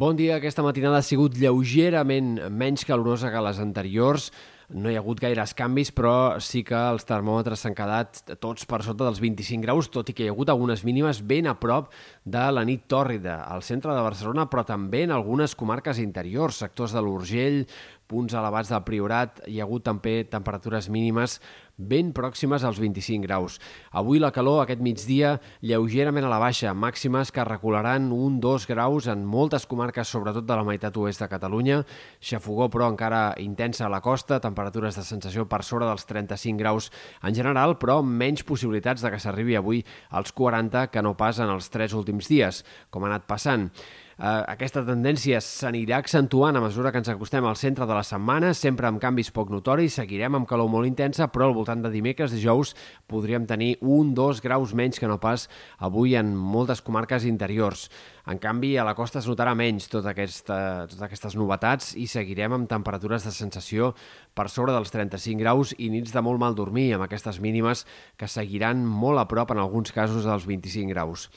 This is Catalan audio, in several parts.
Bon dia. Aquesta matinada ha sigut lleugerament menys calorosa que les anteriors. No hi ha hagut gaires canvis, però sí que els termòmetres s'han quedat tots per sota dels 25 graus, tot i que hi ha hagut algunes mínimes ben a prop de la nit tòrrida, al centre de Barcelona, però també en algunes comarques interiors, sectors de l'Urgell, punts elevats del Priorat, hi ha hagut també temperatures mínimes ben pròximes als 25 graus. Avui la calor aquest migdia lleugerament a la baixa, màximes que recolaran 1-2 graus en moltes comarques, sobretot de la meitat oest de Catalunya. Xafogó, però, encara intensa a la costa, temperatures de sensació per sobre dels 35 graus en general, però menys possibilitats de que s'arribi avui als 40 que no pas en els tres últims dies, com ha anat passant. Eh, aquesta tendència s'anirà accentuant a mesura que ens acostem al centre de la setmana, sempre amb canvis poc notoris, seguirem amb calor molt intensa, però al voltant de dimecres, dijous, podríem tenir un, dos graus menys que no pas avui en moltes comarques interiors. En canvi, a la costa es notarà menys tota aquesta, totes aquestes novetats i seguirem amb temperatures de sensació per sobre dels 35 graus i nits de molt mal dormir, amb aquestes mínimes que seguiran molt a prop en alguns casos dels 25 graus.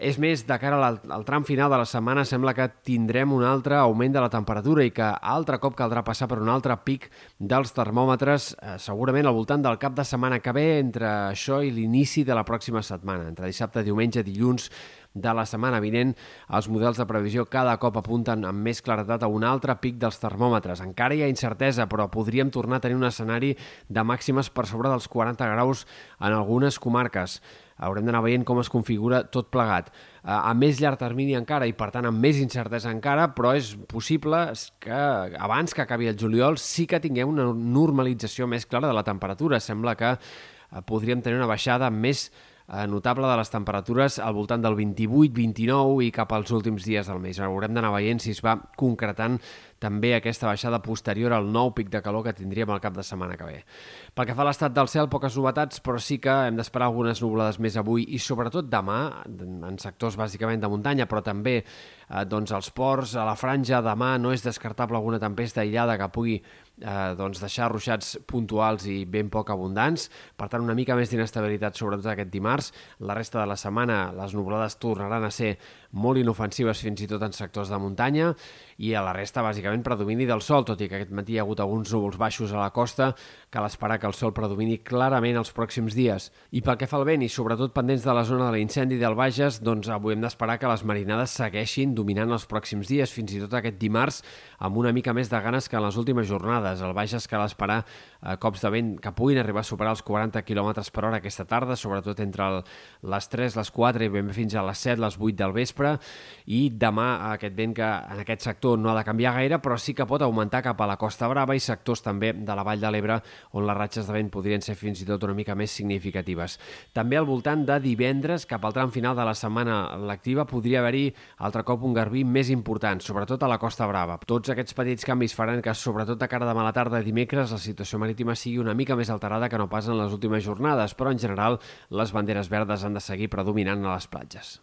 És més, de cara al, al tram final de la setmana sembla que tindrem un altre augment de la temperatura i que altre cop caldrà passar per un altre pic dels termòmetres, eh, segurament al voltant del cap de setmana que ve, entre això i l'inici de la pròxima setmana, entre dissabte, diumenge, dilluns, de la setmana vinent, els models de previsió cada cop apunten amb més claretat a un altre pic dels termòmetres. Encara hi ha incertesa, però podríem tornar a tenir un escenari de màximes per sobre dels 40 graus en algunes comarques haurem d'anar veient com es configura tot plegat. A més llarg termini encara i, per tant, amb més incertesa encara, però és possible que abans que acabi el juliol sí que tinguem una normalització més clara de la temperatura. Sembla que eh, podríem tenir una baixada més notable de les temperatures al voltant del 28, 29 i cap als últims dies del mes. Haurem d'anar veient si es va concretant també aquesta baixada posterior al nou pic de calor que tindríem al cap de setmana que ve. Pel que fa a l'estat del cel, poques novetats, però sí que hem d'esperar algunes nublades més avui i sobretot demà, en sectors bàsicament de muntanya, però també eh, doncs als ports, a la franja, demà no és descartable alguna tempesta aïllada que pugui eh, doncs deixar ruixats puntuals i ben poc abundants. Per tant, una mica més d'inestabilitat, sobretot aquest dimarts. La resta de la setmana les nublades tornaran a ser molt inofensives fins i tot en sectors de muntanya i a la resta, bàsicament, predomini del sol, tot i que aquest matí hi ha hagut alguns núvols baixos a la costa, cal esperar que el sol predomini clarament els pròxims dies. I pel que fa al vent, i sobretot pendents de la zona de l'incendi del Bages, doncs avui hem d'esperar que les marinades segueixin dominant els pròxims dies, fins i tot aquest dimarts, amb una mica més de ganes que en les últimes jornades. El Bages cal esperar eh, cops de vent que puguin arribar a superar els 40 km per hora aquesta tarda, sobretot entre el, les 3, les 4 i ben fins a les 7, les 8 del vespre, i demà aquest vent que en aquest sector no ha de canviar gaire, però sí que pot augmentar cap a la Costa Brava i sectors també de la Vall de l'Ebre, on les ratxes de vent podrien ser fins i tot una mica més significatives. També al voltant de divendres, cap al tram final de la setmana lectiva, podria haver-hi altre cop un garbí més important, sobretot a la Costa Brava. Tots aquests petits canvis faran que, sobretot a cara de mala tarda de dimecres, la situació marítima sigui una mica més alterada que no pas en les últimes jornades, però en general les banderes verdes han de seguir predominant a les platges.